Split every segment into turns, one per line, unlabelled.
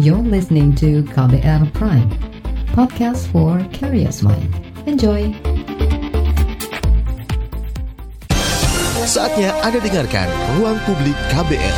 You're listening to KBR Prime, podcast for curious mind. Enjoy!
Saatnya Anda dengarkan Ruang Publik KBR.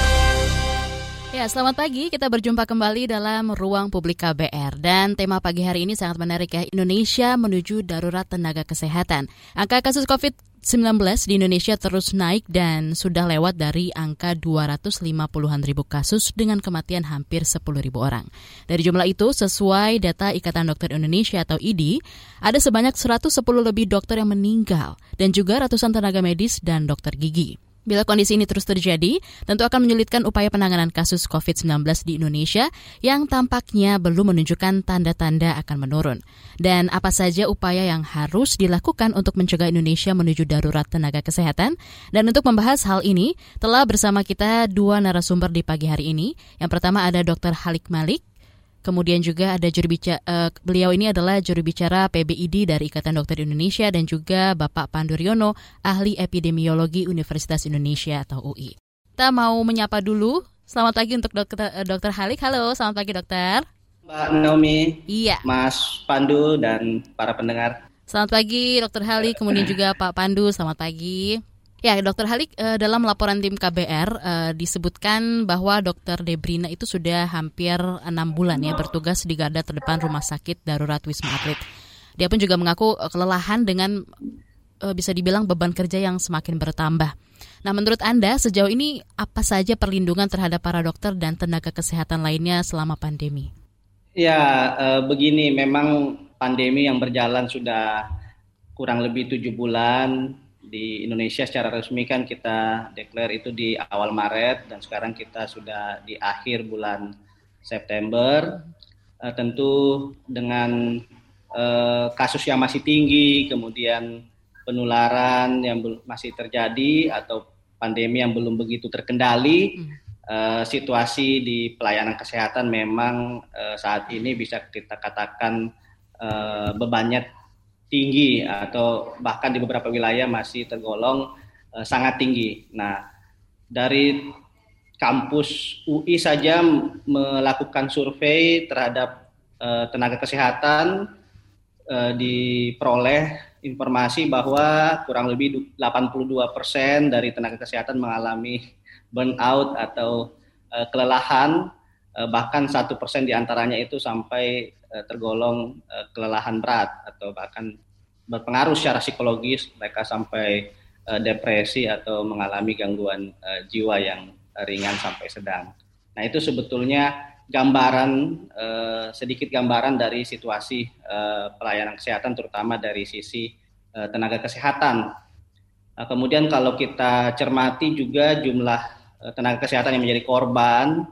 Ya, selamat pagi. Kita berjumpa kembali dalam Ruang Publik KBR. Dan tema pagi hari ini sangat menarik ya. Indonesia menuju darurat tenaga kesehatan. Angka kasus COVID 19 di Indonesia terus naik dan sudah lewat dari angka 250-an ribu kasus dengan kematian hampir 10 ribu orang. Dari jumlah itu, sesuai data Ikatan Dokter Indonesia atau IDI, ada sebanyak 110 lebih dokter yang meninggal dan juga ratusan tenaga medis dan dokter gigi. Bila kondisi ini terus terjadi, tentu akan menyulitkan upaya penanganan kasus COVID-19 di Indonesia yang tampaknya belum menunjukkan tanda-tanda akan menurun. Dan apa saja upaya yang harus dilakukan untuk mencegah Indonesia menuju darurat tenaga kesehatan? Dan untuk membahas hal ini, telah bersama kita dua narasumber di pagi hari ini. Yang pertama ada Dr. Halik Malik, Kemudian juga ada juru bicara, uh, beliau ini adalah juru bicara PBID dari Ikatan Dokter Indonesia dan juga Bapak Panduryono, ahli epidemiologi Universitas Indonesia atau UI. Kita mau menyapa dulu. Selamat pagi untuk dokter, uh, dokter Halik. Halo, selamat pagi dokter.
Mbak Naomi,
iya.
Mas Pandu dan para pendengar.
Selamat pagi Dokter Halik, kemudian juga Pak Pandu. Selamat pagi. Ya, Dokter Halik, eh, dalam laporan tim KBR eh, disebutkan bahwa Dokter Debrina itu sudah hampir enam bulan ya bertugas di garda terdepan Rumah Sakit Darurat Wisma Atlet. Dia pun juga mengaku eh, kelelahan dengan bisa dibilang beban kerja yang semakin bertambah. Nah, menurut Anda sejauh ini apa saja perlindungan terhadap para dokter dan tenaga kesehatan lainnya selama pandemi?
Ya, begini, memang pandemi yang berjalan sudah kurang lebih tujuh bulan di Indonesia secara resmi kan kita declare itu di awal Maret dan sekarang kita sudah di akhir bulan September. Uh, tentu dengan uh, kasus yang masih tinggi, kemudian penularan yang masih terjadi atau pandemi yang belum begitu terkendali, uh, situasi di pelayanan kesehatan memang uh, saat ini bisa kita katakan uh, bebannya tinggi atau bahkan di beberapa wilayah masih tergolong uh, sangat tinggi. Nah, dari kampus UI saja melakukan survei terhadap uh, tenaga kesehatan uh, diperoleh informasi bahwa kurang lebih 82 persen dari tenaga kesehatan mengalami burnout atau uh, kelelahan bahkan satu persen di antaranya itu sampai tergolong kelelahan berat atau bahkan berpengaruh secara psikologis mereka sampai uh, depresi atau mengalami gangguan jiwa yang ringan sampai sedang. Nah itu sebetulnya gambaran sedikit gambaran dari situasi pelayanan kesehatan terutama dari sisi tenaga kesehatan. Uh, kemudian kalau kita cermati juga jumlah tenaga kesehatan yang menjadi korban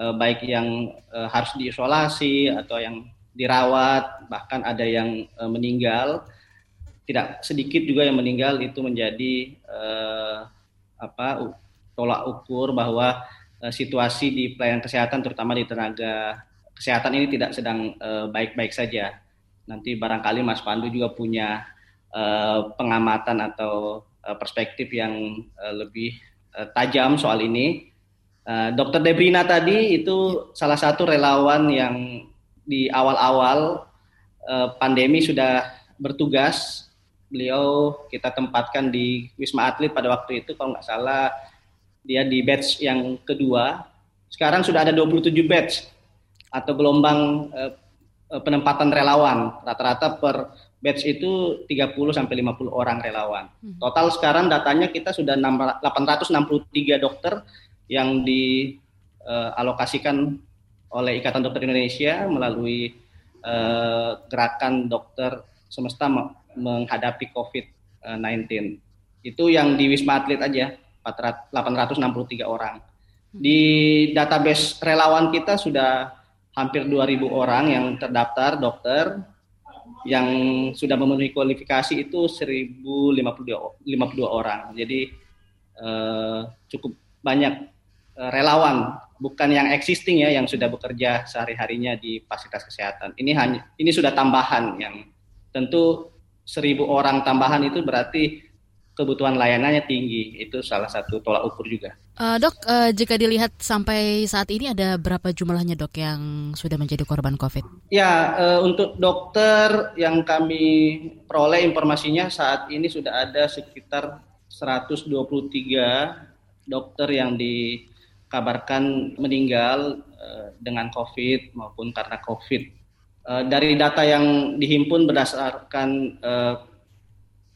uh, baik yang uh, harus diisolasi atau yang dirawat bahkan ada yang uh, meninggal tidak sedikit juga yang meninggal itu menjadi uh, apa tolak ukur bahwa uh, situasi di pelayanan kesehatan terutama di tenaga kesehatan ini tidak sedang eh, baik-baik uh, saja. Nanti barangkali Mas Pandu juga punya uh, pengamatan atau uh, perspektif yang uh, lebih tajam soal ini. Uh, Dokter Debrina tadi itu salah satu relawan yang di awal-awal uh, pandemi sudah bertugas beliau kita tempatkan di Wisma Atlet pada waktu itu kalau nggak salah dia di batch yang kedua. Sekarang sudah ada 27 batch atau gelombang eh, eh penempatan relawan. Rata-rata per batch itu 30 sampai 50 orang relawan. Hmm. Total sekarang datanya kita sudah 863 dokter yang dialokasikan eh, oleh Ikatan Dokter Indonesia melalui eh, gerakan dokter semesta menghadapi COVID-19. Itu yang di Wisma Atlet aja, 863 orang. Di database relawan kita sudah hampir 2.000 orang yang terdaftar dokter, yang sudah memenuhi kualifikasi itu 1.052 orang. Jadi eh, cukup banyak relawan, bukan yang existing ya, yang sudah bekerja sehari-harinya di fasilitas kesehatan. Ini hanya ini sudah tambahan yang tentu seribu orang tambahan itu berarti kebutuhan layanannya tinggi. Itu salah satu tolak ukur juga.
Uh, dok, uh, jika dilihat sampai saat ini ada berapa jumlahnya dok yang sudah menjadi korban COVID?
Ya, uh, untuk dokter yang kami peroleh informasinya saat ini sudah ada sekitar 123 dokter yang dikabarkan meninggal uh, dengan COVID maupun karena COVID. Uh, dari data yang dihimpun berdasarkan uh,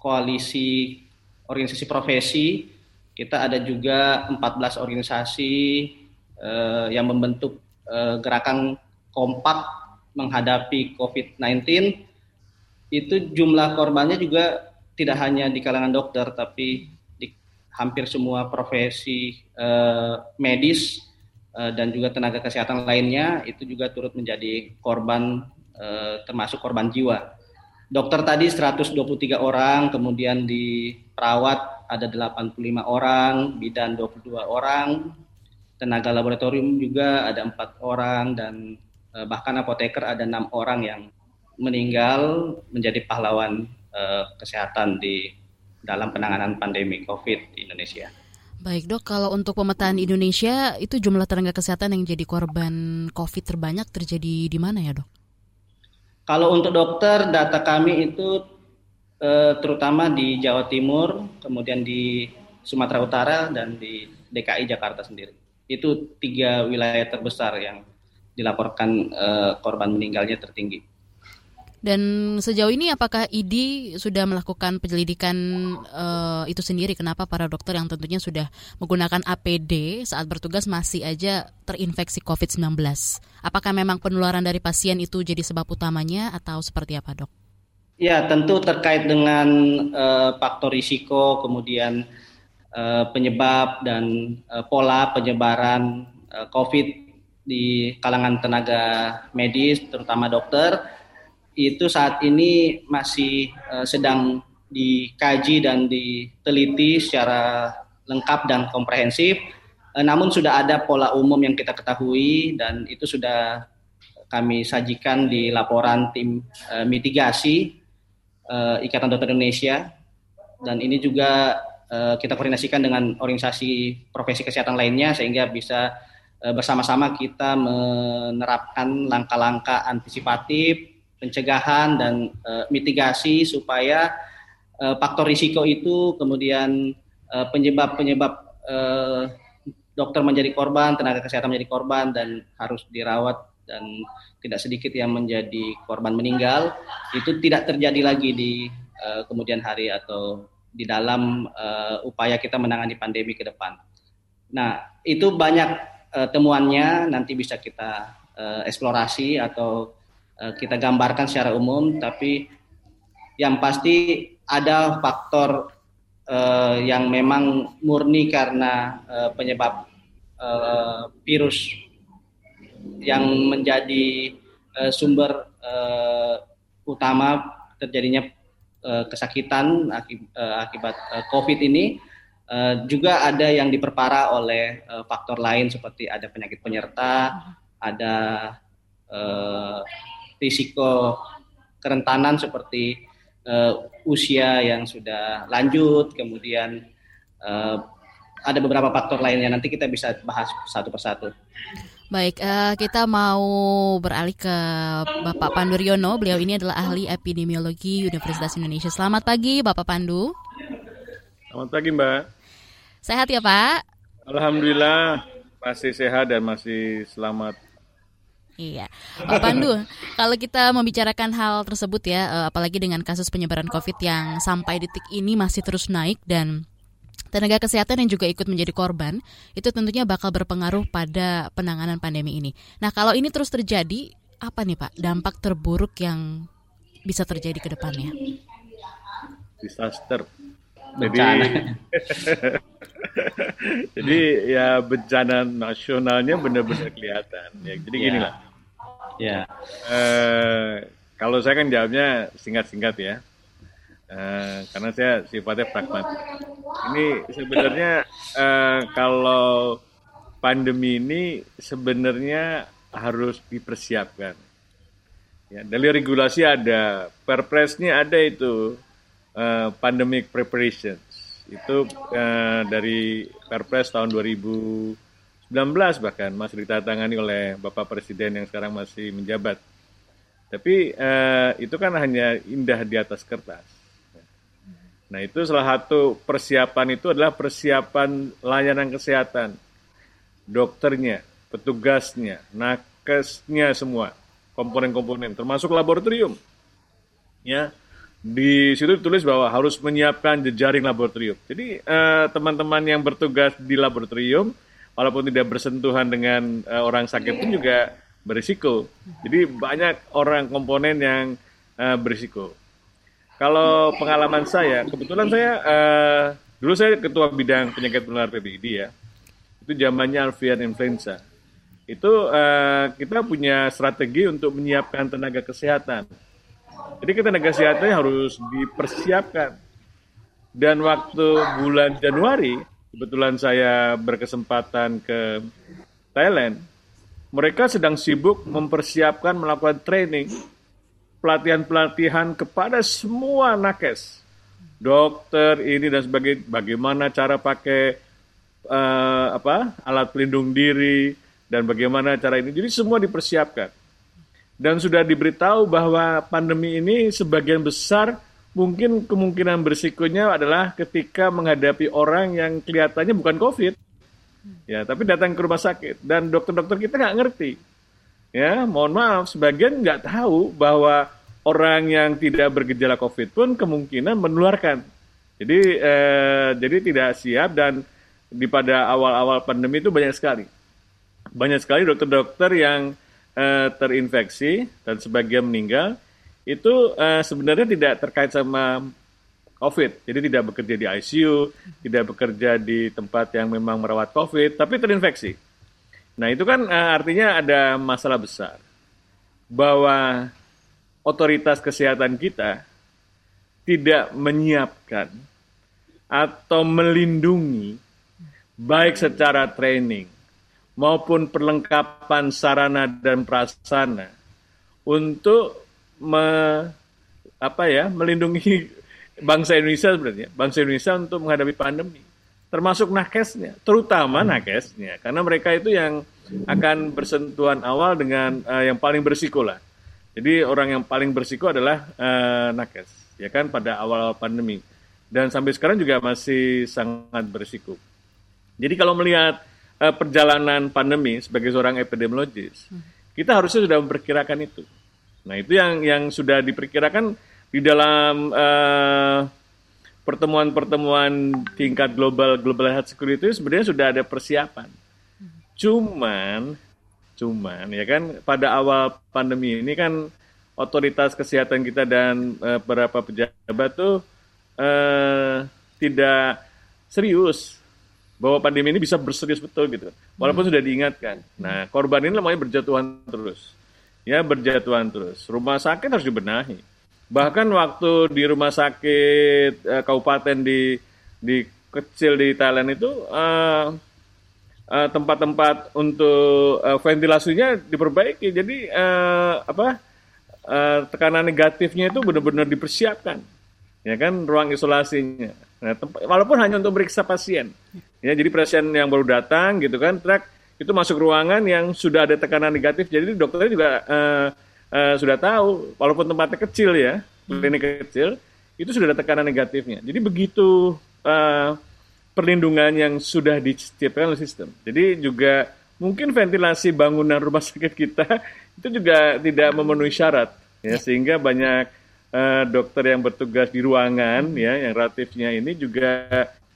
koalisi organisasi profesi, kita ada juga 14 organisasi yang membentuk gerakan kompak menghadapi COVID-19. Itu jumlah korbannya juga tidak hanya di kalangan dokter, tapi hampir semua profesi uh, medis uh, dan juga tenaga kesehatan lainnya itu juga turut menjadi korban Eh, termasuk korban jiwa. Dokter tadi 123 orang, kemudian di perawat ada 85 orang, bidan 22 orang, tenaga laboratorium juga ada empat orang dan eh, bahkan apoteker ada enam orang yang meninggal menjadi pahlawan uh, kesehatan di dalam penanganan pandemi COVID di Indonesia.
Baik dok, kalau untuk pemetaan Indonesia itu jumlah tenaga kesehatan yang jadi korban COVID terbanyak terjadi di mana ya dok?
Kalau untuk dokter, data kami itu eh, terutama di Jawa Timur, kemudian di Sumatera Utara, dan di DKI Jakarta sendiri. Itu tiga wilayah terbesar yang dilaporkan eh, korban meninggalnya tertinggi.
Dan sejauh ini apakah ID sudah melakukan penyelidikan uh, itu sendiri? Kenapa para dokter yang tentunya sudah menggunakan APD saat bertugas masih aja terinfeksi COVID-19? Apakah memang penularan dari pasien itu jadi sebab utamanya atau seperti apa dok?
Ya tentu terkait dengan uh, faktor risiko, kemudian uh, penyebab dan uh, pola penyebaran uh, COVID di kalangan tenaga medis, terutama dokter itu saat ini masih uh, sedang dikaji dan diteliti secara lengkap dan komprehensif. Uh, namun sudah ada pola umum yang kita ketahui dan itu sudah kami sajikan di laporan tim uh, mitigasi uh, Ikatan Dokter Indonesia dan ini juga uh, kita koordinasikan dengan organisasi profesi kesehatan lainnya sehingga bisa uh, bersama-sama kita menerapkan langkah-langkah antisipatif pencegahan dan uh, mitigasi supaya uh, faktor risiko itu kemudian uh, penyebab-penyebab uh, dokter menjadi korban, tenaga kesehatan menjadi korban dan harus dirawat dan tidak sedikit yang menjadi korban meninggal itu tidak terjadi lagi di uh, kemudian hari atau di dalam uh, upaya kita menangani pandemi ke depan. Nah, itu banyak uh, temuannya nanti bisa kita uh, eksplorasi atau Eh, kita gambarkan secara umum, tapi yang pasti ada faktor uh, yang memang murni karena uh, penyebab uh, virus yang menjadi uh, sumber uh, utama terjadinya uh, kesakitan akibat, uh, akibat uh, COVID ini. Uh, juga ada yang diperparah oleh uh, faktor lain seperti ada penyakit penyerta, ada uh, risiko kerentanan seperti uh, usia yang sudah lanjut, kemudian uh, ada beberapa faktor lainnya. Nanti kita bisa bahas satu persatu.
Baik, uh, kita mau beralih ke Bapak Pandu Riono. Beliau ini adalah ahli epidemiologi Universitas Indonesia. Selamat pagi, Bapak Pandu.
Selamat pagi, Mbak.
Sehat ya, Pak?
Alhamdulillah masih sehat dan masih selamat
Iya, Pak Pandu, kalau kita membicarakan hal tersebut ya, eh, apalagi dengan kasus penyebaran COVID yang sampai detik ini masih terus naik dan tenaga kesehatan yang juga ikut menjadi korban, itu tentunya bakal berpengaruh pada penanganan pandemi ini. Nah, kalau ini terus terjadi, apa nih Pak dampak terburuk yang bisa terjadi ke depannya?
Disaster. Jadi, jadi ya bencana nasionalnya benar-benar kelihatan. Ya, jadi yeah. gini lah. Ya. Uh, kalau saya kan jawabnya singkat-singkat ya. Uh, karena saya sifatnya pragmatis. Ini sebenarnya uh, kalau pandemi ini sebenarnya harus dipersiapkan. Ya, dari regulasi ada, perpresnya ada itu uh, pandemic preparations. Itu uh, dari Perpres tahun 2019 bahkan masih ditandatangani oleh Bapak Presiden yang sekarang masih menjabat. Tapi uh, itu kan hanya indah di atas kertas. Nah itu salah satu persiapan itu adalah persiapan layanan kesehatan, dokternya, petugasnya, nakesnya semua, komponen-komponen, termasuk laboratorium. Ya, di situ ditulis bahwa harus menyiapkan jejaring laboratorium. Jadi uh, teman-teman yang bertugas di laboratorium, walaupun tidak bersentuhan dengan uh, orang sakit pun juga berisiko. Jadi banyak orang komponen yang uh, berisiko. Kalau pengalaman saya, kebetulan saya uh, dulu saya ketua bidang penyakit menular PBID ya. Itu zamannya Alfian influenza. Itu uh, kita punya strategi untuk menyiapkan tenaga kesehatan. Jadi kita tenaga kesehatan harus dipersiapkan. Dan waktu bulan Januari, kebetulan saya berkesempatan ke Thailand, mereka sedang sibuk mempersiapkan melakukan training, pelatihan-pelatihan kepada semua nakes, dokter ini dan sebagainya, bagaimana cara pakai uh, apa alat pelindung diri dan bagaimana cara ini. Jadi semua dipersiapkan. Dan sudah diberitahu bahwa pandemi ini sebagian besar mungkin kemungkinan bersikonya adalah ketika menghadapi orang yang kelihatannya bukan COVID. Ya tapi datang ke rumah sakit. Dan dokter-dokter kita nggak ngerti. Ya mohon maaf sebagian nggak tahu bahwa orang yang tidak bergejala covid pun kemungkinan menularkan. Jadi eh, jadi tidak siap dan di pada awal-awal pandemi itu banyak sekali. Banyak sekali dokter-dokter yang eh, terinfeksi dan sebagian meninggal itu eh, sebenarnya tidak terkait sama COVID. Jadi tidak bekerja di ICU, tidak bekerja di tempat yang memang merawat COVID, tapi terinfeksi. Nah itu kan uh, artinya ada masalah besar bahwa otoritas kesehatan kita tidak menyiapkan atau melindungi baik secara training maupun perlengkapan sarana dan prasarana untuk me, apa ya melindungi bangsa Indonesia sebenarnya, bangsa Indonesia untuk menghadapi pandemi, termasuk nakesnya, terutama nakesnya, karena mereka itu yang akan bersentuhan awal dengan uh, yang paling bersiko lah. Jadi orang yang paling bersiko adalah uh, nakes, ya kan pada awal pandemi dan sampai sekarang juga masih sangat berisiko. Jadi kalau melihat uh, perjalanan pandemi sebagai seorang epidemiologis, kita harusnya sudah memperkirakan itu. Nah itu yang yang sudah diperkirakan di dalam uh, pertemuan-pertemuan tingkat global global health security sebenarnya sudah ada persiapan. Cuman cuman ya kan pada awal pandemi ini kan otoritas kesehatan kita dan uh, beberapa pejabat tuh uh, tidak serius bahwa pandemi ini bisa berserius betul gitu. Walaupun hmm. sudah diingatkan. Nah, korban ini namanya berjatuhan terus. Ya, berjatuhan terus. Rumah sakit harus dibenahi Bahkan waktu di rumah sakit uh, kabupaten di di kecil di Thailand itu uh, uh, tempat-tempat untuk uh, ventilasinya diperbaiki. Jadi uh, apa uh, tekanan negatifnya itu benar-benar dipersiapkan, ya kan ruang isolasinya. Nah, walaupun hanya untuk meriksa pasien, ya jadi pasien yang baru datang gitu kan, truk itu masuk ruangan yang sudah ada tekanan negatif, jadi dokternya juga uh, uh, sudah tahu, walaupun tempatnya kecil ya, klinik kecil, itu sudah ada tekanan negatifnya. Jadi begitu uh, perlindungan yang sudah diciptakan oleh sistem. Jadi juga mungkin ventilasi bangunan rumah sakit kita itu juga tidak memenuhi syarat, ya, ya. sehingga banyak uh, dokter yang bertugas di ruangan ya yang relatifnya ini juga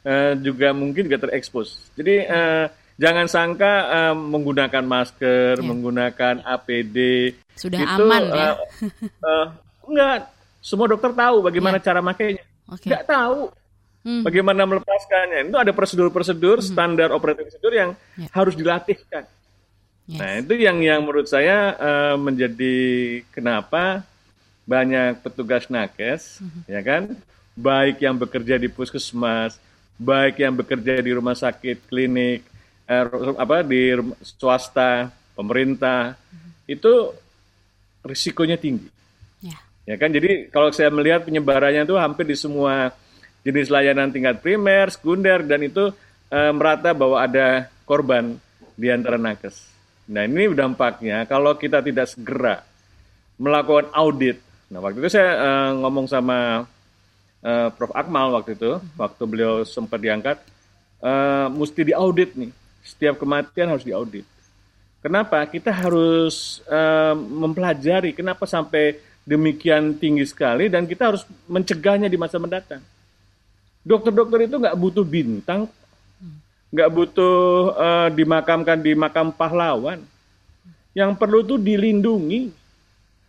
uh, juga mungkin juga terekspos. Jadi uh, jangan sangka uh, menggunakan masker, ya. menggunakan APD
sudah itu, aman ya.
Uh, uh, enggak, semua dokter tahu bagaimana ya. cara makainya. Okay. Enggak tahu hmm. bagaimana melepaskannya. Itu ada prosedur-prosedur, hmm. standar operating prosedur yang ya. harus dilatihkan. Yes. Nah, itu yang yang menurut saya uh, menjadi kenapa banyak petugas nakes, hmm. ya kan, baik yang bekerja di puskesmas, baik yang bekerja di rumah sakit, klinik, eh, apa di swasta, pemerintah, hmm. itu risikonya tinggi. Ya. ya kan, jadi kalau saya melihat penyebarannya itu hampir di semua jenis layanan tingkat primer, sekunder, dan itu uh, merata bahwa ada korban di antara nakes. Nah ini dampaknya kalau kita tidak segera melakukan audit. Nah waktu itu saya uh, ngomong sama uh, Prof. Akmal waktu itu, waktu beliau sempat diangkat, uh, mesti diaudit nih. Setiap kematian harus diaudit. Kenapa? Kita harus uh, mempelajari kenapa sampai demikian tinggi sekali dan kita harus mencegahnya di masa mendatang. Dokter-dokter itu nggak butuh bintang, nggak butuh uh, dimakamkan di makam pahlawan. Yang perlu itu dilindungi,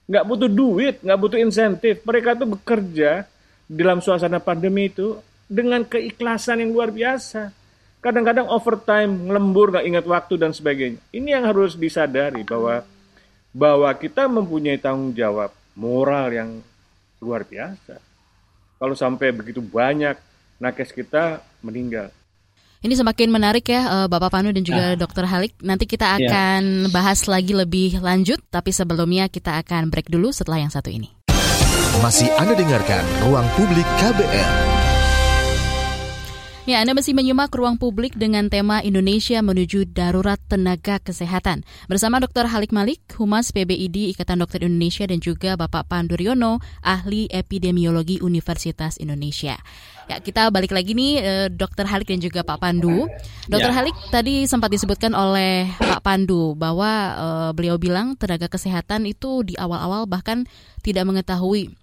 nggak butuh duit, nggak butuh insentif. Mereka tuh bekerja dalam suasana pandemi itu dengan keikhlasan yang luar biasa. Kadang-kadang overtime, lembur, nggak ingat waktu dan sebagainya. Ini yang harus disadari bahwa bahwa kita mempunyai tanggung jawab moral yang luar biasa. Kalau sampai begitu banyak nakes kita meninggal.
Ini semakin menarik ya eh, Bapak Panu dan juga nah. Dr. Halik. Nanti kita ya. akan ya. bahas lagi lebih lanjut, tapi sebelumnya kita akan break dulu setelah yang satu ini.
Masih Anda dengarkan Ruang Publik KBR.
Ya, Anda masih menyimak ruang publik dengan tema Indonesia menuju darurat tenaga kesehatan. Bersama Dr. Halik Malik, Humas PBID Ikatan Dokter Indonesia dan juga Bapak Panduryono, ahli epidemiologi Universitas Indonesia. Ya, kita balik lagi nih eh, Dr. Halik dan juga Pak Pandu. Dr. Ya. Halik tadi sempat disebutkan oleh Pak Pandu bahwa uh, beliau bilang tenaga kesehatan itu di awal-awal bahkan tidak mengetahui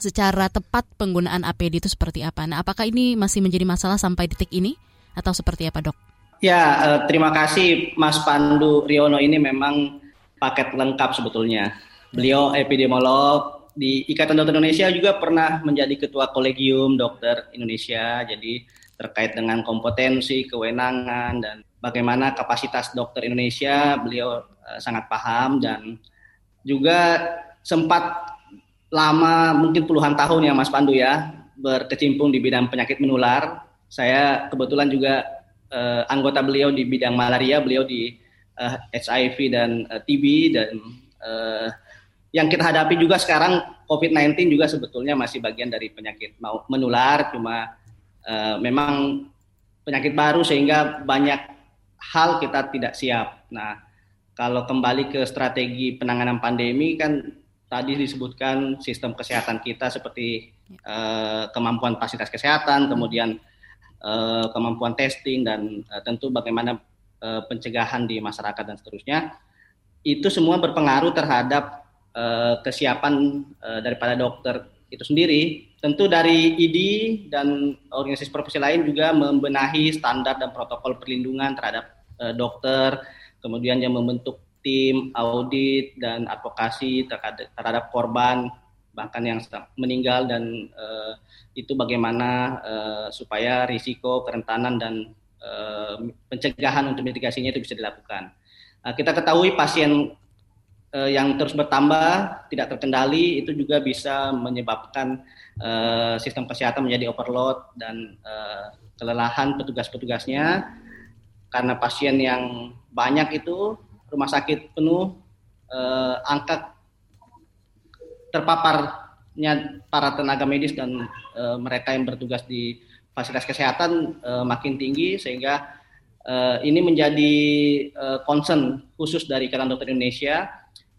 secara tepat penggunaan APD itu seperti apa. Nah, apakah ini masih menjadi masalah sampai detik ini atau seperti apa, Dok?
Ya, eh, terima kasih Mas Pandu Riono ini memang paket lengkap sebetulnya. Beliau epidemiolog di Ikatan Dokter Indonesia juga pernah menjadi ketua kolegium dokter Indonesia. Jadi terkait dengan kompetensi, kewenangan dan bagaimana kapasitas dokter Indonesia, beliau uh, sangat paham dan juga sempat lama mungkin puluhan tahun ya Mas Pandu ya berkecimpung di bidang penyakit menular. Saya kebetulan juga uh, anggota beliau di bidang malaria, beliau di eh, HIV dan eh, TB dan uh, yang kita hadapi juga sekarang COVID-19 juga sebetulnya masih bagian dari penyakit menular, cuma uh, memang penyakit baru sehingga banyak hal kita tidak siap. Nah, kalau kembali ke strategi penanganan pandemi kan tadi disebutkan sistem kesehatan kita seperti uh, kemampuan fasilitas kesehatan, kemudian uh, kemampuan testing dan uh, tentu bagaimana uh, pencegahan di masyarakat dan seterusnya. Itu semua berpengaruh terhadap uh, kesiapan uh, daripada dokter itu sendiri. Tentu dari ID dan organisasi profesi lain juga membenahi standar dan protokol perlindungan terhadap uh, dokter, kemudian yang membentuk tim audit dan advokasi terhadap, korban bahkan yang meninggal dan uh, itu bagaimana uh, supaya risiko kerentanan dan uh, pencegahan untuk mitigasinya itu bisa dilakukan. Uh, kita ketahui pasien uh, yang terus bertambah tidak terkendali itu juga bisa menyebabkan uh, sistem kesehatan menjadi overload dan uh, kelelahan petugas-petugasnya karena pasien yang banyak itu rumah sakit penuh, eh, angka terpaparnya para tenaga medis dan eh, mereka yang bertugas di fasilitas kesehatan eh, makin tinggi sehingga eh, ini menjadi eh, concern khusus dari Ikatan Dokter Indonesia.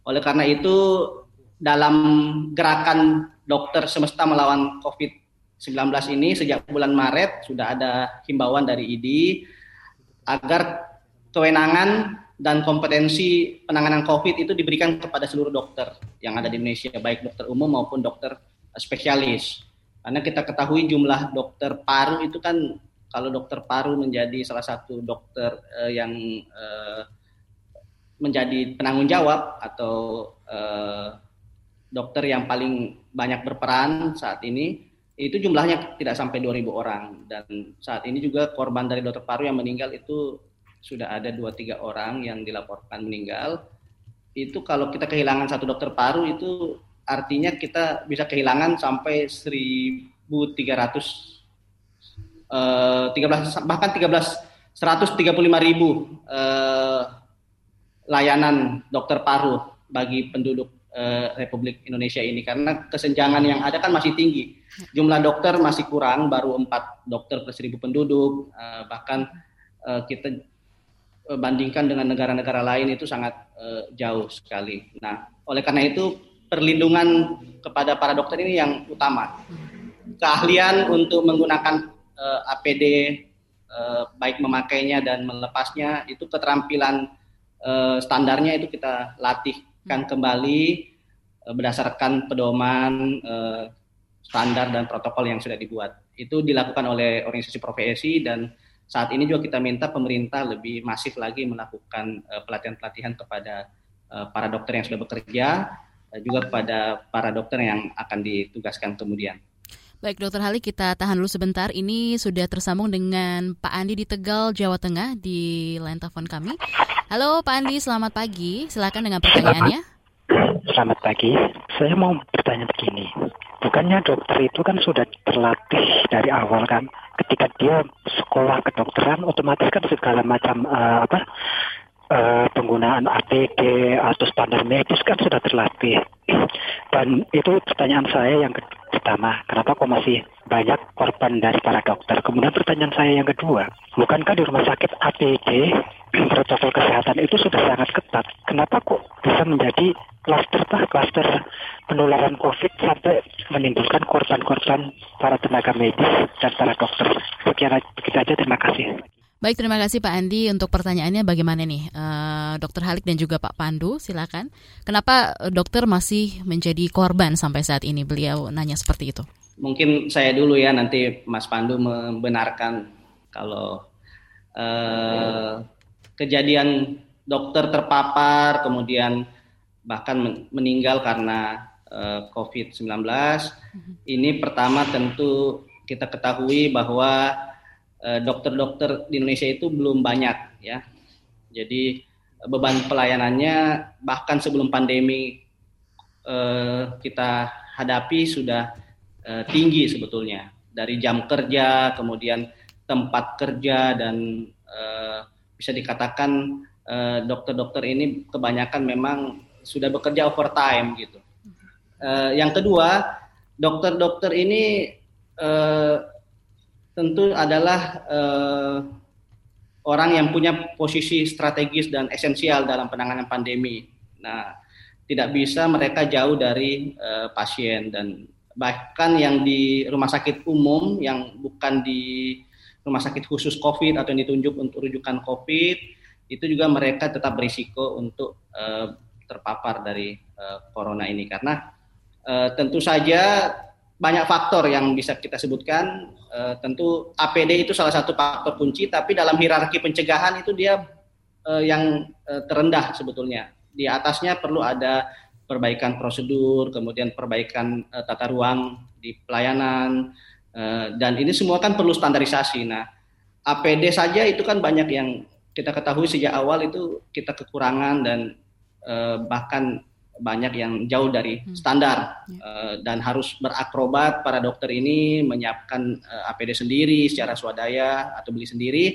Oleh karena itu dalam gerakan dokter semesta melawan COVID-19 ini sejak bulan Maret sudah ada himbauan dari ID agar kewenangan dan kompetensi penanganan COVID itu diberikan kepada seluruh dokter yang ada di Indonesia, baik dokter umum maupun dokter spesialis. Karena kita ketahui jumlah dokter paru itu kan kalau dokter paru menjadi salah satu dokter uh, yang uh, menjadi penanggung jawab atau uh, dokter yang paling banyak berperan saat ini itu jumlahnya tidak sampai 2000 orang dan saat ini juga korban dari dokter paru yang meninggal itu sudah ada dua tiga orang yang dilaporkan meninggal itu kalau kita kehilangan satu dokter paru itu artinya kita bisa kehilangan sampai 1.300 eh, 13 bahkan 13 135 ribu eh, layanan dokter paru bagi penduduk uh, Republik Indonesia ini karena kesenjangan yang ada kan masih tinggi. Jumlah dokter masih kurang, baru empat dokter per seribu penduduk, bahkan kita bandingkan dengan negara-negara lain itu sangat uh, jauh sekali. Nah, oleh karena itu perlindungan kepada para dokter ini yang utama. Keahlian untuk menggunakan uh, APD uh, baik memakainya dan melepasnya itu keterampilan uh, standarnya itu kita latihkan kembali uh, berdasarkan pedoman uh, standar dan protokol yang sudah dibuat. Itu dilakukan oleh organisasi profesi dan saat ini juga kita minta pemerintah lebih masif lagi melakukan pelatihan-pelatihan kepada para dokter yang sudah bekerja, juga kepada para dokter yang akan ditugaskan kemudian.
Baik, Dokter Hali, kita tahan dulu sebentar. Ini sudah tersambung dengan Pak Andi di Tegal, Jawa Tengah, di line telepon kami. Halo, Pak Andi, selamat pagi. Silakan dengan pertanyaannya.
Selamat pagi. Saya mau bertanya begini. Bukannya dokter itu kan sudah terlatih dari awal kan? Ketika dia sekolah kedokteran, otomatis kan segala macam uh, apa uh, penggunaan APD atau standar medis kan sudah terlatih. Dan itu pertanyaan saya yang pertama, kenapa kok masih banyak korban dari para dokter? Kemudian pertanyaan saya yang kedua, bukankah di rumah sakit APD protokol kesehatan itu sudah sangat ketat? Kenapa kok bisa menjadi klaster penularan COVID sampai menimbulkan korban-korban para tenaga medis dan para dokter? Sekian begitu aja, terima kasih.
Baik, terima kasih Pak Andi untuk pertanyaannya bagaimana nih, uh, Dokter Halik dan juga Pak Pandu, silakan. Kenapa dokter masih menjadi korban sampai saat ini? Beliau nanya seperti itu.
Mungkin saya dulu ya, nanti Mas Pandu membenarkan kalau uh, kejadian dokter terpapar, kemudian bahkan meninggal karena eh, COVID-19. Mhm. Ini pertama tentu kita ketahui bahwa Eh, dokter-dokter di Indonesia itu belum banyak ya. Jadi beban pelayanannya bahkan sebelum pandemi eh, kita hadapi sudah eh, tinggi sebetulnya dari jam kerja kemudian tempat kerja dan eh, bisa dikatakan eh, dokter-dokter ini kebanyakan memang sudah bekerja overtime gitu. Eh, yang kedua dokter-dokter ini eh, tentu adalah uh, orang yang punya posisi strategis dan esensial dalam penanganan pandemi. Nah, tidak bisa mereka jauh dari uh, pasien dan bahkan yang di rumah sakit umum yang bukan di rumah sakit khusus COVID atau yang ditunjuk untuk rujukan COVID itu juga mereka tetap berisiko untuk uh, terpapar dari uh, corona ini karena uh, tentu saja banyak faktor yang bisa kita sebutkan. Uh, tentu APD itu salah satu faktor kunci, tapi dalam hierarki pencegahan itu dia uh, yang uh, terendah sebetulnya. Di atasnya perlu ada perbaikan prosedur, kemudian perbaikan uh, tata ruang di pelayanan, uh, dan ini semua kan perlu standarisasi. Nah, APD saja itu kan banyak yang kita ketahui sejak awal itu kita kekurangan dan uh, bahkan banyak yang jauh dari hmm. standar hmm. Uh, dan harus berakrobat para dokter ini menyiapkan uh, eh, APD sendiri secara swadaya atau beli sendiri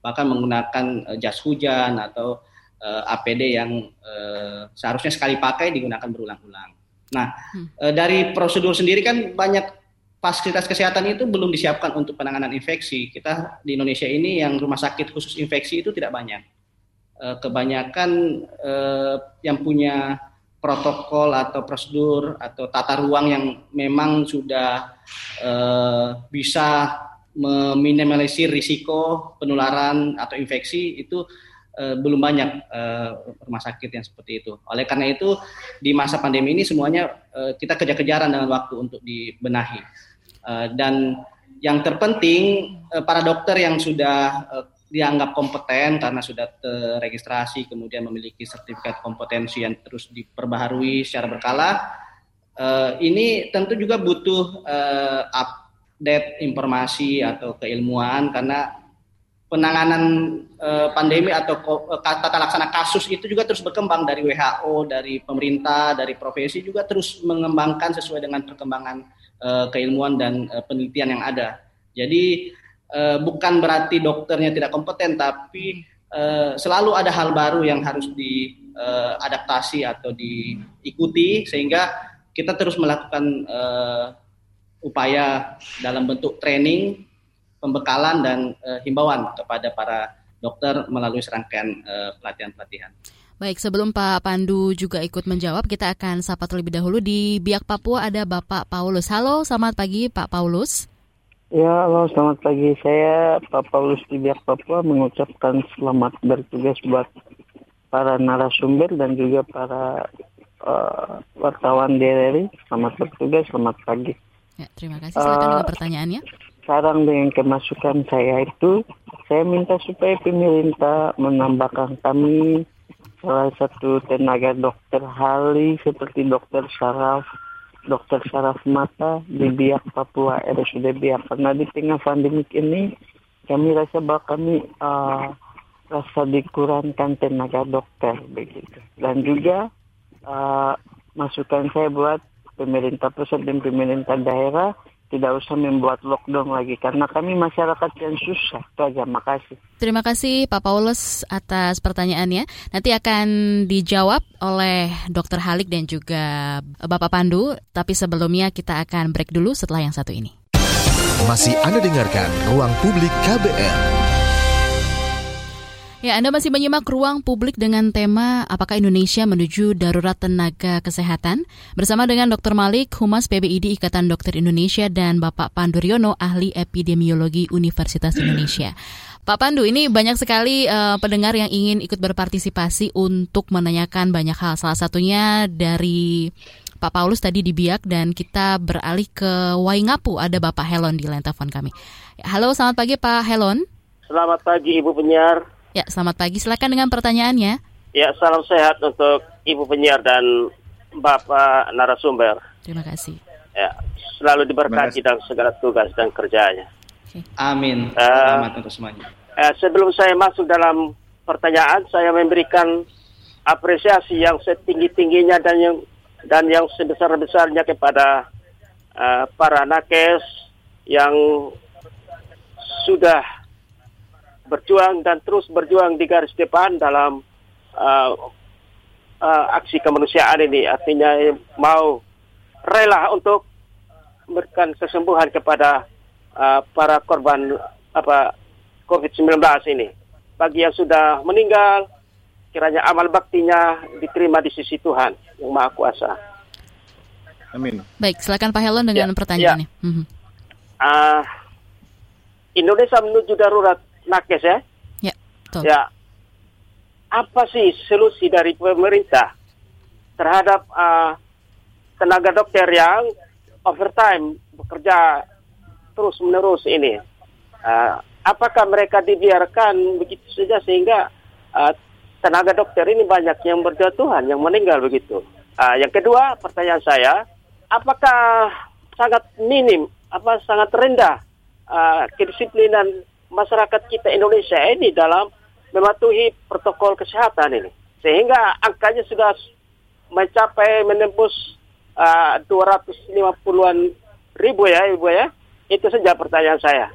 bahkan menggunakan uh, jas hujan atau uh, APD yang uh, seharusnya sekali pakai digunakan berulang-ulang. Nah, hmm. uh, dari prosedur sendiri kan banyak fasilitas kesehatan itu belum disiapkan untuk penanganan infeksi. Kita di Indonesia ini yang rumah sakit khusus infeksi itu tidak banyak. Uh, kebanyakan uh, yang punya protokol atau prosedur atau tata ruang yang memang sudah uh, bisa meminimalisir risiko penularan atau infeksi itu uh, belum banyak uh, rumah sakit yang seperti itu. Oleh karena itu di masa pandemi ini semuanya uh, kita kejar-kejaran dengan waktu untuk dibenahi. Uh, dan yang terpenting uh, para dokter yang sudah uh, dianggap kompeten karena sudah terregistrasi kemudian memiliki sertifikat kompetensi yang terus diperbaharui secara berkala. Uh, ini tentu juga butuh uh, update informasi atau keilmuan karena penanganan uh, pandemi atau tata laksana kasus itu juga terus berkembang dari WHO dari pemerintah dari profesi juga terus mengembangkan sesuai dengan perkembangan uh, keilmuan dan uh, penelitian yang ada. Jadi uh, bukan berarti dokternya tidak kompeten, tapi uh, selalu ada hal baru yang harus di uh, adaptasi atau diikuti sehingga kita terus melakukan uh, upaya dalam bentuk training, pembekalan dan uh, himbauan kepada para dokter melalui serangkaian pelatihan-pelatihan. Uh,
Baik, sebelum Pak Pandu juga ikut menjawab, kita akan sapa terlebih dahulu di Biak Papua ada Bapak Paulus. Halo, selamat pagi Pak Paulus.
Ya, halo, selamat pagi. Saya Pak Paulus di Biak Papua mengucapkan selamat bertugas buat para narasumber dan juga para uh, wartawan DRRI. Selamat bertugas, selamat pagi.
Ya, terima kasih. Silakan uh, dengan pertanyaannya.
Sekarang dengan kemasukan saya itu, saya minta supaya pemerintah menambahkan kami salah satu tenaga dokter Hali seperti dokter Saraf, dokter Saraf Mata di Biak Papua RSUD Biak. Karena di tengah pandemik ini kami rasa bahwa kami uh, rasa dikurangkan tenaga dokter begitu. Dan juga uh, masukan saya buat pemerintah pusat dan pemerintah daerah tidak usah membuat lockdown lagi karena kami masyarakat yang susah. Itu aja, makasih.
Terima kasih Pak Paulus atas pertanyaannya. Nanti akan dijawab oleh Dr. Halik dan juga Bapak Pandu. Tapi sebelumnya kita akan break dulu setelah yang satu ini.
Masih Anda dengarkan Ruang Publik KBR.
Ya, Anda masih menyimak ruang publik dengan tema Apakah Indonesia menuju darurat tenaga kesehatan? Bersama dengan Dr. Malik, Humas PBID Ikatan Dokter Indonesia dan Bapak Pandu Riono, Ahli Epidemiologi Universitas Indonesia. Pak Pandu, ini banyak sekali uh, pendengar yang ingin ikut berpartisipasi untuk menanyakan banyak hal. Salah satunya dari Pak Paulus tadi di Biak dan kita beralih ke Waingapu. Ada Bapak Helon di line telepon kami. Halo, selamat pagi Pak Helon.
Selamat pagi Ibu penyiar.
Ya, selamat pagi. Silakan dengan pertanyaannya.
Ya, salam sehat untuk Ibu penyiar dan Bapak narasumber.
Terima kasih.
Ya, selalu diberkati dalam segala tugas dan kerjanya.
Okay. Amin. Uh, Selamat untuk semuanya.
Uh, sebelum saya masuk dalam pertanyaan, saya memberikan apresiasi yang setinggi-tingginya dan yang dan yang sebesar-besarnya kepada uh, para nakes yang sudah berjuang dan terus berjuang di garis depan dalam uh, uh, aksi kemanusiaan ini. Artinya mau rela untuk memberikan kesembuhan kepada uh, para korban apa COVID-19 ini. Bagi yang sudah meninggal, kiranya amal baktinya diterima di sisi Tuhan yang Maha Kuasa.
Amin. Baik, silakan Pak Helon dengan ya, pertanyaannya. Ya. Mm -hmm.
uh, Indonesia menuju darurat nakes ya.
Ya, betul.
Ya. Apa sih solusi dari pemerintah terhadap uh, tenaga dokter yang overtime bekerja terus menerus ini? Uh, apakah mereka dibiarkan begitu saja sehingga uh, tenaga dokter ini banyak yang berjatuhan, yang meninggal begitu? Uh, yang kedua, pertanyaan saya, apakah sangat minim, apa sangat rendah uh, kedisiplinan masyarakat kita Indonesia ini dalam mematuhi protokol kesehatan ini. Sehingga angkanya sudah mencapai menembus uh, 250-an ribu ya Ibu ya. Itu saja pertanyaan saya.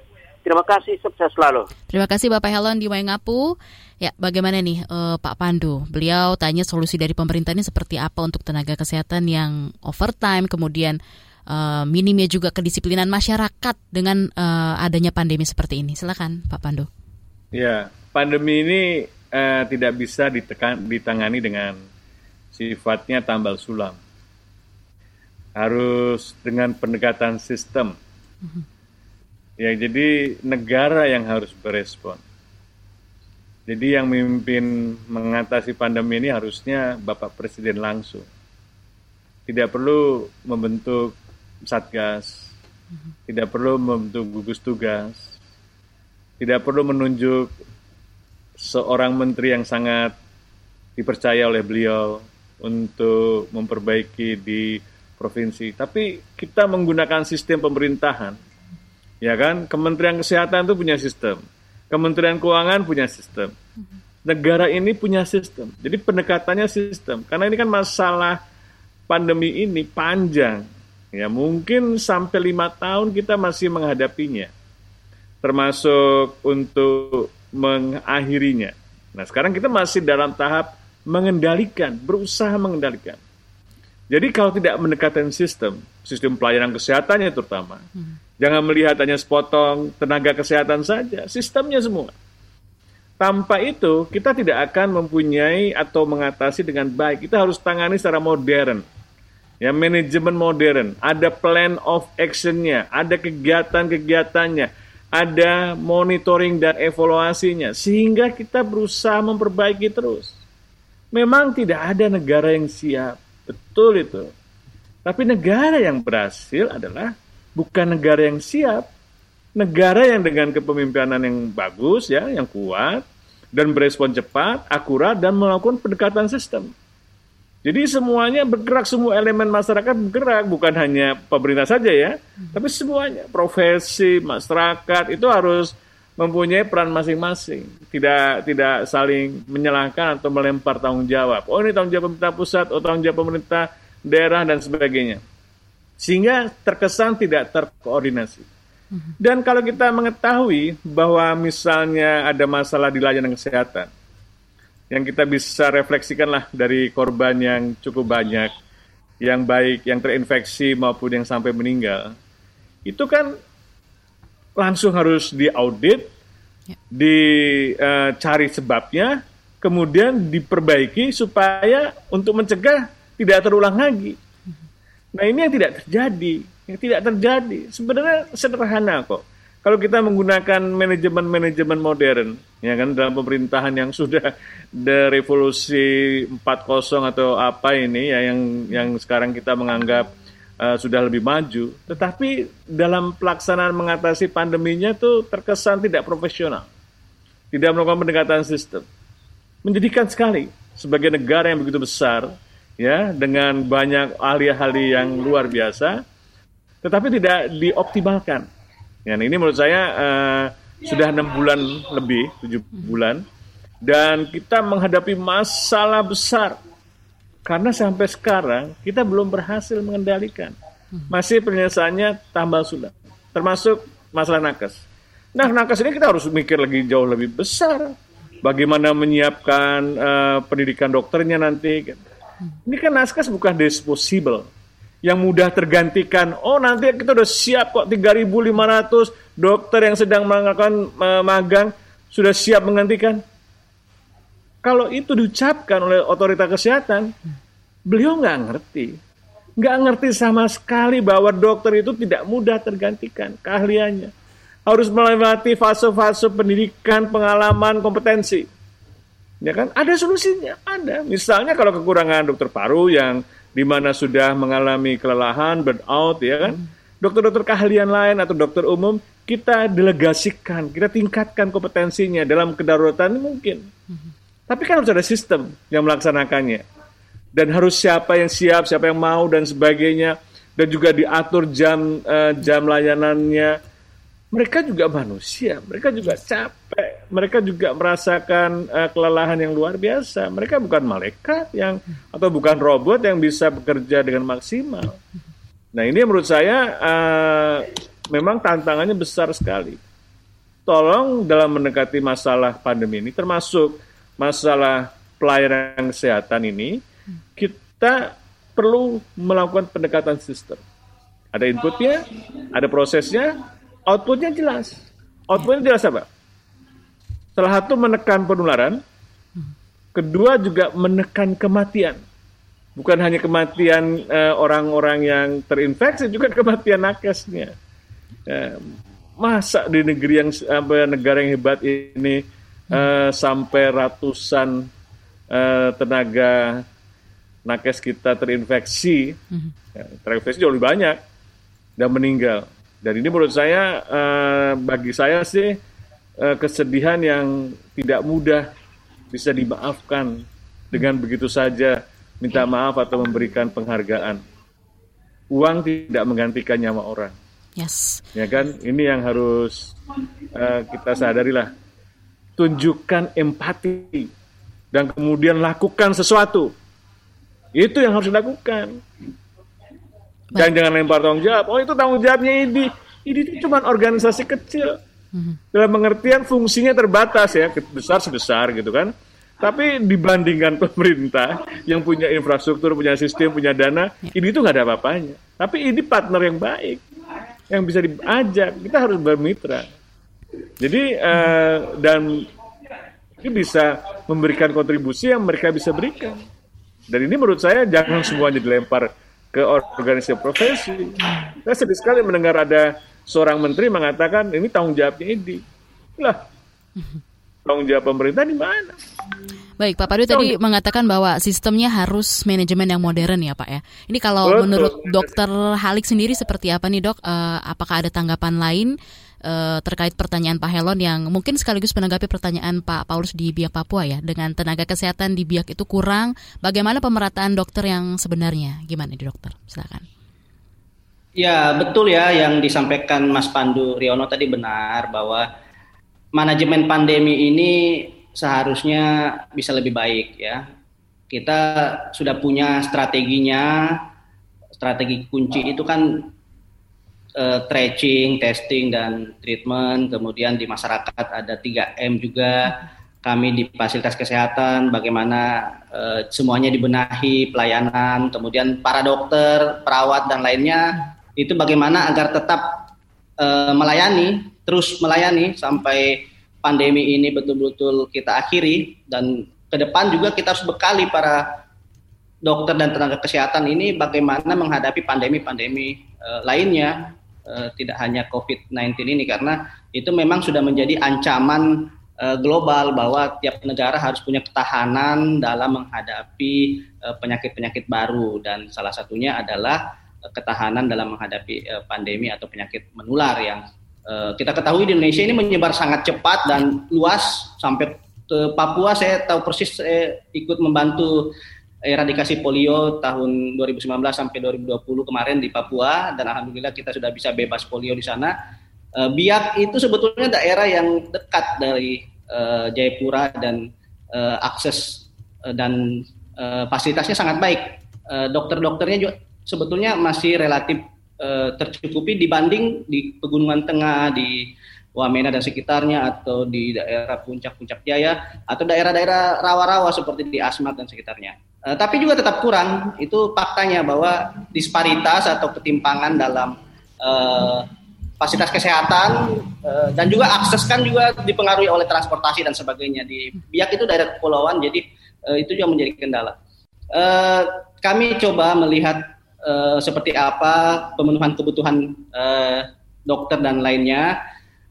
Terima kasih, sukses selalu.
Terima kasih Bapak Helon di Waingapu. Ya, bagaimana nih uh, Pak Pandu? Beliau tanya solusi dari pemerintah ini seperti apa untuk tenaga kesehatan yang overtime, kemudian uh, minimnya juga kedisiplinan masyarakat dengan uh, adanya pandemi seperti ini. Silakan Pak Pandu.
Ya, pandemi ini uh, tidak bisa ditekan, ditangani dengan sifatnya tambal sulam. Harus dengan pendekatan sistem. Mhm. Ya, jadi negara yang harus berespon. Jadi yang memimpin mengatasi pandemi ini harusnya Bapak Presiden langsung. Tidak perlu membentuk satgas, tidak perlu membentuk gugus tugas, tidak perlu menunjuk seorang menteri yang sangat dipercaya oleh beliau untuk memperbaiki di provinsi. Tapi kita menggunakan sistem pemerintahan, ya kan? Kementerian Kesehatan itu punya sistem, Kementerian Keuangan punya sistem, negara ini punya sistem. Jadi pendekatannya sistem, karena ini kan masalah pandemi ini panjang, Ya mungkin sampai lima tahun kita masih menghadapinya, termasuk untuk mengakhirinya. Nah sekarang kita masih dalam tahap mengendalikan, berusaha mengendalikan. Jadi kalau tidak mendekatkan sistem, sistem pelayanan kesehatannya terutama, hmm. jangan melihat hanya sepotong tenaga kesehatan saja, sistemnya semua. Tanpa itu kita tidak akan mempunyai atau mengatasi dengan baik. Kita harus tangani secara modern. Ya, manajemen modern, ada plan of actionnya, ada kegiatan-kegiatannya, ada monitoring dan evaluasinya, sehingga kita berusaha memperbaiki terus. Memang tidak ada negara yang siap, Betul itu. Tapi negara yang berhasil adalah bukan negara yang siap, negara yang dengan kepemimpinan yang bagus ya, yang kuat dan berespon cepat, akurat dan melakukan pendekatan sistem. Jadi semuanya bergerak, semua elemen masyarakat bergerak, bukan hanya pemerintah saja ya, tapi semuanya, profesi, masyarakat itu harus mempunyai peran masing-masing, tidak tidak saling menyalahkan atau melempar tanggung jawab. Oh ini tanggung jawab pemerintah pusat, oh tanggung jawab pemerintah daerah dan sebagainya, sehingga terkesan tidak terkoordinasi. Dan kalau kita mengetahui bahwa misalnya ada masalah di layanan kesehatan, yang kita bisa refleksikanlah dari korban yang cukup banyak, yang baik, yang terinfeksi maupun yang sampai meninggal, itu kan langsung harus diaudit, ya. dicari uh, sebabnya, kemudian diperbaiki supaya untuk mencegah tidak terulang lagi. Nah ini yang tidak terjadi, yang tidak terjadi. Sebenarnya sederhana kok. Kalau kita menggunakan manajemen-manajemen modern, ya kan dalam pemerintahan yang sudah the revolusi 4.0 atau apa ini ya yang yang sekarang kita menganggap uh, sudah lebih maju, tetapi dalam pelaksanaan mengatasi pandeminya itu terkesan tidak profesional, tidak melakukan pendekatan sistem. Menjadikan sekali sebagai negara yang begitu besar, ya dengan banyak ahli-ahli yang luar biasa, tetapi tidak dioptimalkan. Ya, ini menurut saya uh, sudah enam bulan lebih, tujuh bulan, dan kita menghadapi masalah besar karena sampai sekarang kita belum berhasil mengendalikan. Masih penyelesaiannya tambah sulit. Termasuk masalah nakes. Nah, nakes ini kita harus mikir lagi jauh lebih besar. Bagaimana menyiapkan uh, pendidikan dokternya nanti. Ini kan nakes bukan disposable. Yang mudah tergantikan. Oh, nanti kita udah siap kok 3.500 dokter yang sedang melakukan uh, magang sudah siap menggantikan kalau itu diucapkan oleh otoritas kesehatan, beliau nggak ngerti. Nggak ngerti sama sekali bahwa dokter itu tidak mudah tergantikan keahliannya. Harus melewati fase-fase pendidikan, pengalaman, kompetensi. Ya kan? Ada solusinya, ada. Misalnya kalau kekurangan dokter paru yang di mana sudah mengalami kelelahan, burnout, ya kan? Dokter-dokter keahlian lain atau dokter umum kita delegasikan, kita tingkatkan kompetensinya dalam kedaruratan mungkin. Tapi kan harus ada sistem yang melaksanakannya. Dan harus siapa yang siap, siapa yang mau dan sebagainya dan juga diatur jam uh, jam layanannya. Mereka juga manusia, mereka juga capek, mereka juga merasakan uh, kelelahan yang luar biasa. Mereka bukan malaikat yang atau bukan robot yang bisa bekerja dengan maksimal. Nah ini menurut saya uh, memang tantangannya besar sekali. Tolong dalam mendekati masalah pandemi ini termasuk masalah pelayanan kesehatan ini, kita perlu melakukan pendekatan sistem. Ada inputnya, ada prosesnya, outputnya jelas. Outputnya jelas apa? Salah satu menekan penularan, kedua juga menekan kematian. Bukan hanya kematian eh, orang-orang yang terinfeksi, juga kematian nakesnya. Uh, masa di negeri yang uh, negara yang hebat ini uh, sampai ratusan uh, tenaga nakes kita terinfeksi, mm-hmm. ya, terinfeksi jauh lebih banyak dan meninggal. Dan ini menurut saya, uh, bagi saya sih uh, kesedihan yang tidak mudah bisa dimaafkan dengan begitu saja minta maaf atau memberikan penghargaan. Uang tidak menggantikan nyawa orang.
Yes.
Ya kan, ini yang harus uh, kita sadarilah tunjukkan empati dan kemudian lakukan sesuatu. Itu yang harus dilakukan. Dan jangan lempar tanggung jawab. Oh itu tanggung jawabnya ini. Ini itu cuma organisasi kecil. Mhm. Dalam pengertian fungsinya terbatas ya, besar sebesar gitu kan. Tapi dibandingkan pemerintah yang punya infrastruktur, punya sistem, punya dana, ya. ini tuh nggak ada apa-apanya. Tapi ini partner yang baik, yang bisa diajak. Kita harus bermitra. Jadi uh, dan ini bisa memberikan kontribusi yang mereka bisa berikan. Dan ini menurut saya jangan semuanya dilempar ke organisasi profesi. Saya sedih sekali mendengar ada seorang menteri mengatakan ini tanggung jawabnya ini. Lah, tanggung jawab pemerintah di mana?
Baik, Pak Padu tadi mengatakan bahwa sistemnya harus manajemen yang modern ya Pak ya. Ini kalau Betul. menurut Dokter Halik sendiri seperti apa nih dok? Uh, apakah ada tanggapan lain uh, terkait pertanyaan Pak Helon yang mungkin sekaligus menanggapi pertanyaan Pak Paulus di Biak Papua ya dengan tenaga kesehatan di Biak itu kurang. Bagaimana pemerataan dokter yang sebenarnya? Gimana nih dokter? Silakan.
Ya betul ya yang disampaikan Mas Pandu Riono tadi benar bahwa manajemen pandemi ini seharusnya bisa lebih baik ya. Kita sudah punya strateginya, strategi kunci itu kan uh, tracing, testing dan treatment. Kemudian di masyarakat ada 3M juga. Kami di fasilitas kesehatan bagaimana uh, semuanya dibenahi pelayanan, kemudian para dokter, perawat dan lainnya itu bagaimana agar tetap uh, melayani, terus melayani sampai pandemi ini betul-betul kita akhiri dan ke depan juga kita harus bekali para dokter dan tenaga kesehatan ini bagaimana menghadapi pandemi-pandemi uh, lainnya uh, tidak hanya COVID-19 ini karena itu memang sudah menjadi ancaman uh, global bahwa tiap negara harus punya ketahanan dalam menghadapi penyakit-penyakit uh, baru dan salah satunya adalah ketahanan dalam menghadapi pandemi atau penyakit menular yang Eh, kita ketahui di Indonesia ini menyebar sangat cepat dan luas sampai Papua. Saya tahu persis saya ikut membantu eradikasi polio tahun 2019 sampai 2020 kemarin di Papua dan alhamdulillah kita sudah bisa bebas polio di sana. Uh, Biak itu sebetulnya daerah yang dekat dari uh, Jayapura dan uh, akses dan uh, fasilitasnya sangat baik. Uh, dokter-dokternya juga sebetulnya masih relatif uh, tercukupi dibanding di pegunungan tengah di Wamena dan sekitarnya atau di daerah puncak-puncak Jaya atau daerah-daerah rawa-rawa seperti di Asmat dan sekitarnya. Uh, tapi juga tetap kurang itu faktanya bahwa disparitas atau ketimpangan dalam uh, fasilitas kesehatan uh, dan juga akses kan juga dipengaruhi oleh transportasi dan sebagainya di Biak itu daerah kepulauan jadi uh, itu juga menjadi kendala. Uh, kami coba melihat uh, seperti apa pemenuhan kebutuhan uh, dokter dan lainnya.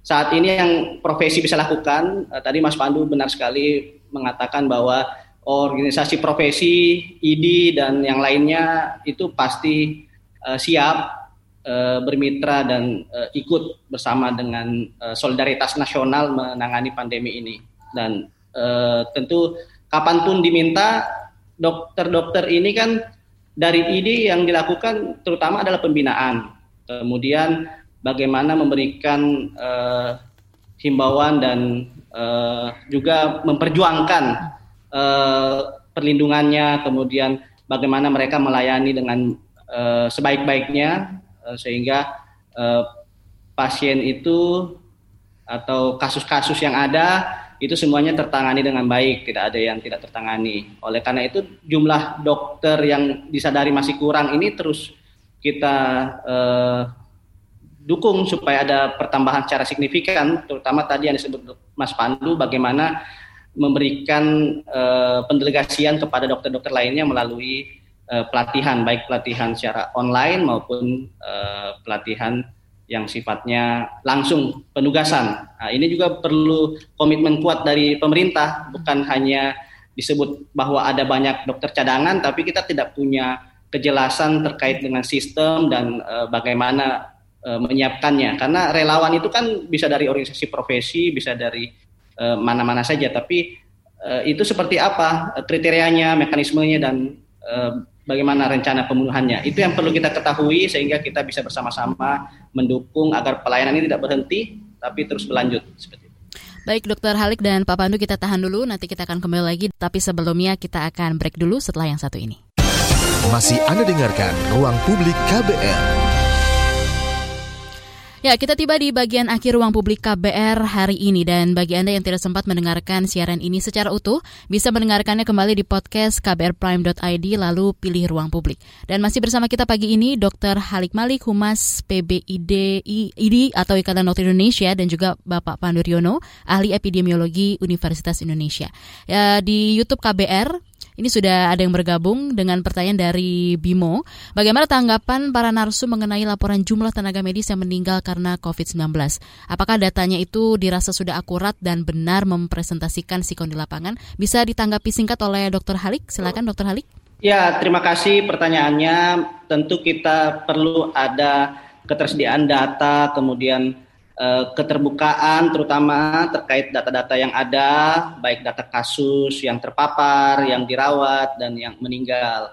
Saat ini yang profesi bisa lakukan, uh, tadi Mas Pandu benar sekali mengatakan bahwa organisasi profesi, ID dan yang lainnya itu pasti uh, siap uh, bermitra dan uh, ikut bersama dengan uh, solidaritas nasional menangani pandemi ini. Dan uh, tentu kapan pun diminta dokter-dokter ini kan dari ID yang dilakukan terutama adalah pembinaan. Kemudian bagaimana memberikan uh, himbauan dan uh, juga memperjuangkan uh, perlindungannya, kemudian bagaimana mereka melayani dengan uh, sebaik-baiknya uh, sehingga uh, pasien itu atau kasus-kasus yang ada itu semuanya tertangani dengan baik, tidak ada yang tidak tertangani. Oleh karena itu jumlah dokter yang disadari masih kurang ini terus kita eh, dukung supaya ada pertambahan secara signifikan, terutama tadi yang disebut Mas Pandu bagaimana memberikan eh, pendelegasian kepada dokter-dokter lainnya melalui eh, pelatihan, baik pelatihan secara online maupun eh, pelatihan yang sifatnya langsung penugasan. Nah, ini juga perlu komitmen kuat dari pemerintah, bukan hanya disebut bahwa ada banyak dokter cadangan, tapi kita tidak punya kejelasan terkait dengan sistem dan e, bagaimana e, menyiapkannya. Karena relawan itu kan bisa dari organisasi profesi, bisa dari mana-mana saja, tapi e, itu seperti apa kriterianya, mekanismenya dan bagaimana rencana pembunuhannya. Itu yang perlu kita ketahui sehingga kita bisa bersama-sama mendukung agar pelayanan ini tidak berhenti tapi terus berlanjut seperti itu.
Baik Dokter Halik dan Pak Pandu kita tahan dulu nanti kita akan kembali lagi tapi sebelumnya kita akan break dulu setelah yang satu ini.
Masih Anda dengarkan Ruang Publik KBR.
Ya, kita tiba di bagian akhir ruang publik KBR hari ini dan bagi Anda yang tidak sempat mendengarkan siaran ini secara utuh, bisa mendengarkannya kembali di podcast kbrprime.id lalu pilih ruang publik. Dan masih bersama kita pagi ini Dr. Halik Malik, Humas PBID ID atau Ikatan Dokter Indonesia dan juga Bapak Pandu Riono, ahli epidemiologi Universitas Indonesia. Ya, di YouTube KBR ini sudah ada yang bergabung dengan pertanyaan dari Bimo. Bagaimana tanggapan para narsu mengenai laporan jumlah tenaga medis yang meninggal karena COVID-19? Apakah datanya itu dirasa sudah akurat dan benar mempresentasikan sikon di lapangan? Bisa ditanggapi singkat oleh Dr. Halik. Silakan Dr. Halik.
Ya, terima kasih pertanyaannya. Tentu kita perlu ada ketersediaan data, kemudian keterbukaan terutama terkait data-data yang ada, baik data kasus yang terpapar, yang dirawat, dan yang meninggal.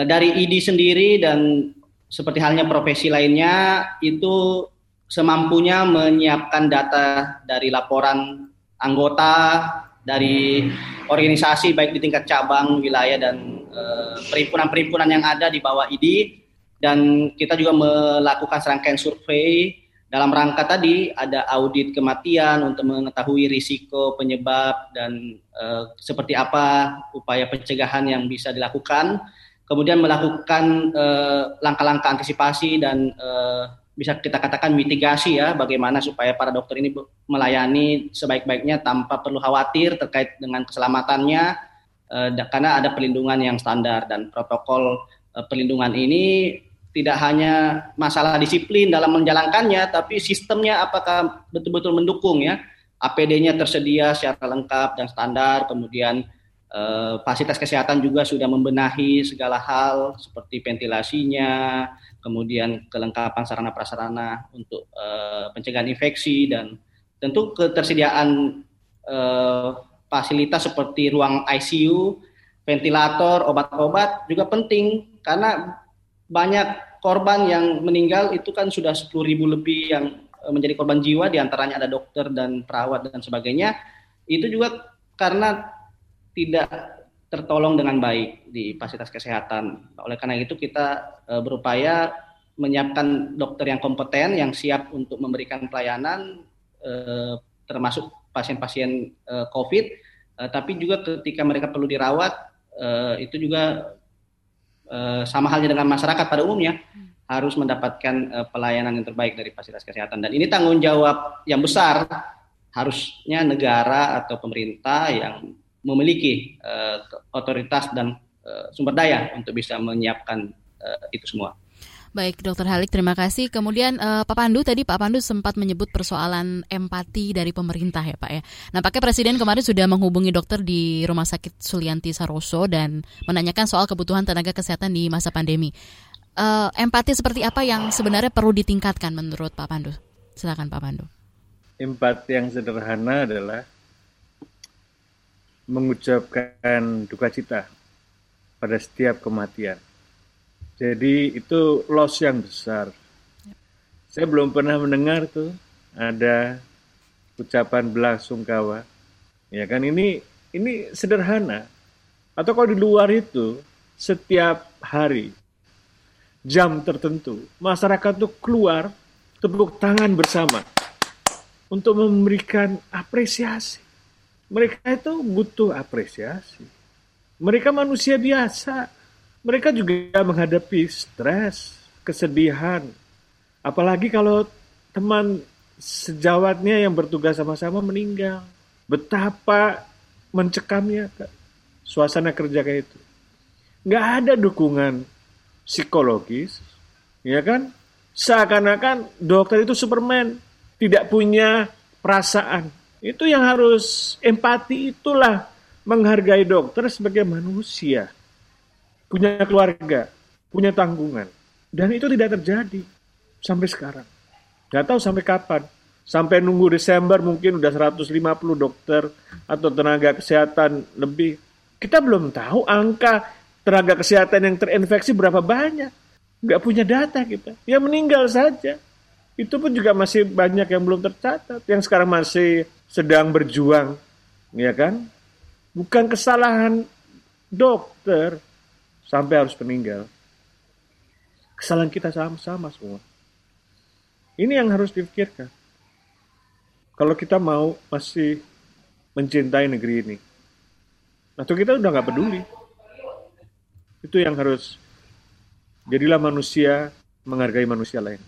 Eh, dari ID sendiri dan seperti halnya profesi lainnya, itu semampunya menyiapkan data dari laporan anggota, dari organisasi baik di tingkat cabang, wilayah, dan eh, perhimpunan-perhimpunan yang ada di bawah ID. Dan kita juga melakukan serangkaian survei dalam rangka tadi ada audit kematian untuk mengetahui risiko penyebab dan e, seperti apa upaya pencegahan yang bisa dilakukan. Kemudian melakukan eh, langkah-langkah antisipasi dan e, bisa kita katakan mitigasi ya bagaimana supaya para dokter ini melayani sebaik-baiknya tanpa perlu khawatir terkait dengan keselamatannya e, karena ada perlindungan yang standar dan protokol e, perlindungan ini tidak hanya masalah disiplin dalam menjalankannya, tapi sistemnya apakah betul-betul mendukung ya. APD-nya tersedia secara lengkap dan standar, kemudian eh, fasilitas kesehatan juga sudah membenahi segala hal seperti ventilasinya, kemudian kelengkapan sarana prasarana untuk eh, pencegahan infeksi dan tentu ketersediaan eh, fasilitas seperti ruang ICU, ventilator, obat-obat juga penting karena banyak korban yang meninggal itu kan sudah 10 ribu lebih yang eh, menjadi korban jiwa di antaranya ada dokter dan perawat dan sebagainya. Itu juga karena tidak tertolong dengan baik di fasilitas kesehatan. Oleh karena itu kita uh, berupaya menyiapkan dokter yang kompeten yang siap untuk memberikan pelayanan uh, termasuk pasien-pasien COVID. Tapi juga ketika mereka perlu dirawat itu juga Eh, sama halnya dengan masyarakat pada umumnya hmm. harus mendapatkan uh, pelayanan yang terbaik dari fasilitas kesehatan dan ini tanggung jawab yang besar harusnya negara atau pemerintah yang memiliki uh, otoritas dan uh, sumber daya untuk bisa menyiapkan uh, itu semua.
Baik, Dokter Halik, terima kasih. Kemudian uh, Pak Pandu tadi Pak Pandu sempat menyebut persoalan empati dari pemerintah ya Pak ya. Nampaknya Presiden kemarin sudah menghubungi dokter di Rumah Sakit Sulianti Saroso dan menanyakan soal kebutuhan tenaga kesehatan di masa pandemi. Uh, empati seperti apa yang sebenarnya perlu ditingkatkan menurut Pak Pandu? Silakan Pak Pandu.
Empati yang sederhana adalah mengucapkan duka cita pada setiap kematian jadi itu loss yang besar. Saya belum pernah mendengar tuh ada ucapan belas sungkawa. Ya kan ini ini sederhana. Atau kalau di luar itu setiap hari jam tertentu masyarakat tuh keluar tepuk tangan bersama untuk memberikan apresiasi. Mereka itu butuh apresiasi. Mereka manusia biasa mereka juga menghadapi stres, kesedihan. Apalagi kalau teman sejawatnya yang bertugas sama-sama meninggal. Betapa mencekamnya suasana kerja kayak itu. Nggak ada dukungan psikologis, ya kan? Seakan-akan dokter itu Superman, tidak punya perasaan. Itu yang harus empati itulah menghargai dokter sebagai manusia punya keluarga, punya tanggungan. Dan itu tidak terjadi sampai sekarang. Gak tahu sampai kapan. Sampai nunggu Desember mungkin udah 150 dokter atau tenaga kesehatan lebih. Kita belum tahu angka tenaga kesehatan yang terinfeksi berapa banyak. Gak punya data kita. Ya meninggal saja. Itu pun juga masih banyak yang belum tercatat. Yang sekarang masih sedang berjuang. Ya kan? Bukan kesalahan dokter, sampai harus meninggal. Kesalahan kita sama-sama semua. Ini yang harus dipikirkan. Kalau kita mau masih mencintai negeri ini, atau kita udah nggak peduli. Itu yang harus jadilah manusia menghargai manusia lain.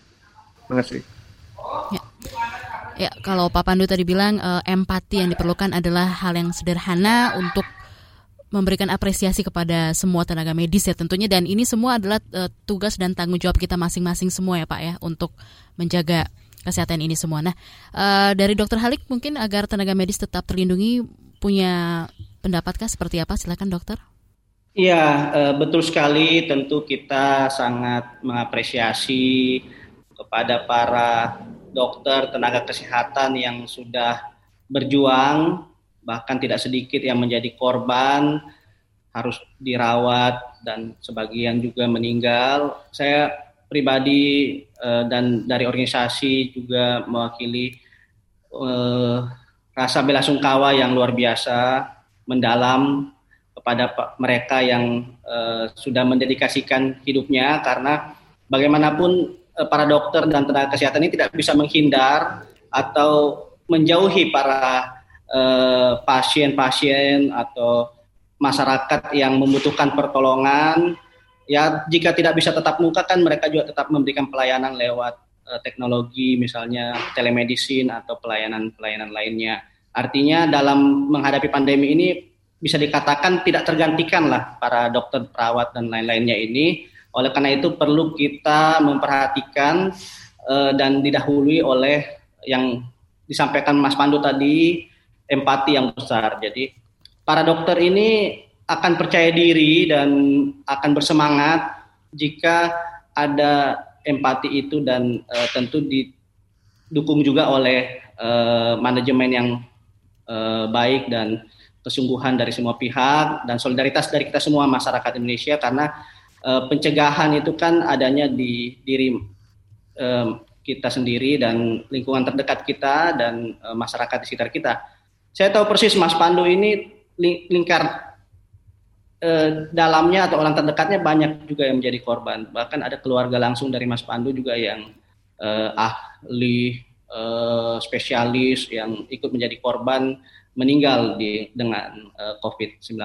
Kasih.
Ya. ya, kalau Pak Pandu tadi bilang uh, empati yang diperlukan adalah hal yang sederhana untuk memberikan apresiasi kepada semua tenaga medis ya tentunya dan ini semua adalah uh, tugas dan tanggung jawab kita masing-masing semua ya Pak ya untuk menjaga kesehatan ini semua. Nah, uh, dari Dokter Halik mungkin agar tenaga medis tetap terlindungi punya pendapatkah seperti apa? Silakan Dokter.
Iya, uh, betul sekali. Tentu kita sangat mengapresiasi kepada para dokter tenaga kesehatan yang sudah berjuang bahkan tidak sedikit yang menjadi korban harus dirawat dan sebagian juga meninggal. Saya pribadi uh, dan dari organisasi juga mewakili uh, rasa bela sungkawa yang luar biasa mendalam kepada mereka yang uh, sudah mendedikasikan hidupnya karena bagaimanapun uh, para dokter dan tenaga kesehatan ini tidak bisa menghindar atau menjauhi para Eh, pasien-pasien uh, atau masyarakat yang membutuhkan pertolongan ya jika tidak bisa tetap muka kan mereka juga tetap memberikan pelayanan lewat uh, teknologi misalnya telemedicine atau pelayanan-pelayanan lainnya. Artinya dalam menghadapi pandemi ini bisa dikatakan tidak tergantikan lah para dokter perawat dan lain-lainnya ini. Oleh karena itu perlu kita memperhatikan uh, dan didahului oleh yang disampaikan Mas Pandu tadi empati yang besar. Jadi para dokter ini akan percaya diri dan akan bersemangat jika ada empati itu dan uh, tentu didukung juga oleh uh, manajemen yang uh, baik dan kesungguhan dari semua pihak dan solidaritas dari kita semua masyarakat Indonesia karena uh, pencegahan itu kan adanya di diri uh, kita sendiri dan lingkungan terdekat kita dan uh, masyarakat di sekitar kita saya tahu persis Mas Pandu ini lingkar eh, dalamnya atau orang terdekatnya banyak juga yang menjadi korban. Bahkan ada keluarga langsung dari Mas Pandu juga yang eh, ahli eh, spesialis yang ikut menjadi korban meninggal di dengan eh, COVID-19.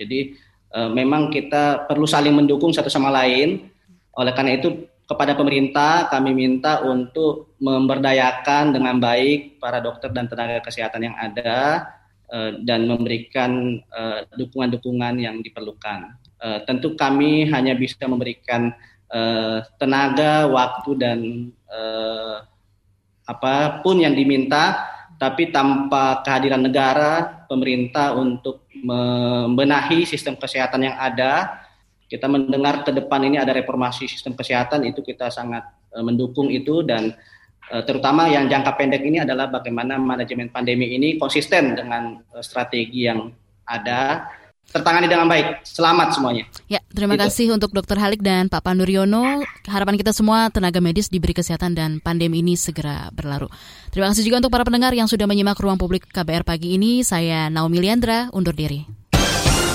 Jadi eh, memang kita perlu saling mendukung satu sama lain. Oleh karena itu kepada pemerintah kami minta untuk memberdayakan dengan baik para dokter dan tenaga kesehatan yang ada uh, dan memberikan uh, dukungan-dukungan yang diperlukan. Uh, tentu kami hanya bisa memberikan tenaga, waktu dan apa pun yang diminta, tapi tanpa kehadiran negara, pemerintah untuk membenahi sistem kesehatan yang ada kita mendengar ke depan ini ada reformasi sistem kesehatan itu kita sangat uh, mendukung itu dan uh, terutama yang jangka pendek ini adalah bagaimana manajemen pandemi ini konsisten dengan uh, strategi yang ada tertangani dengan baik. Selamat semuanya.
Ya, terima gitu. kasih untuk Dr. Halik dan Pak Panduryono. Harapan kita semua tenaga medis diberi kesehatan dan pandemi ini segera berlalu. Terima kasih juga untuk para pendengar yang sudah menyimak ruang publik KBR pagi ini. Saya Naomi Liandra, undur diri.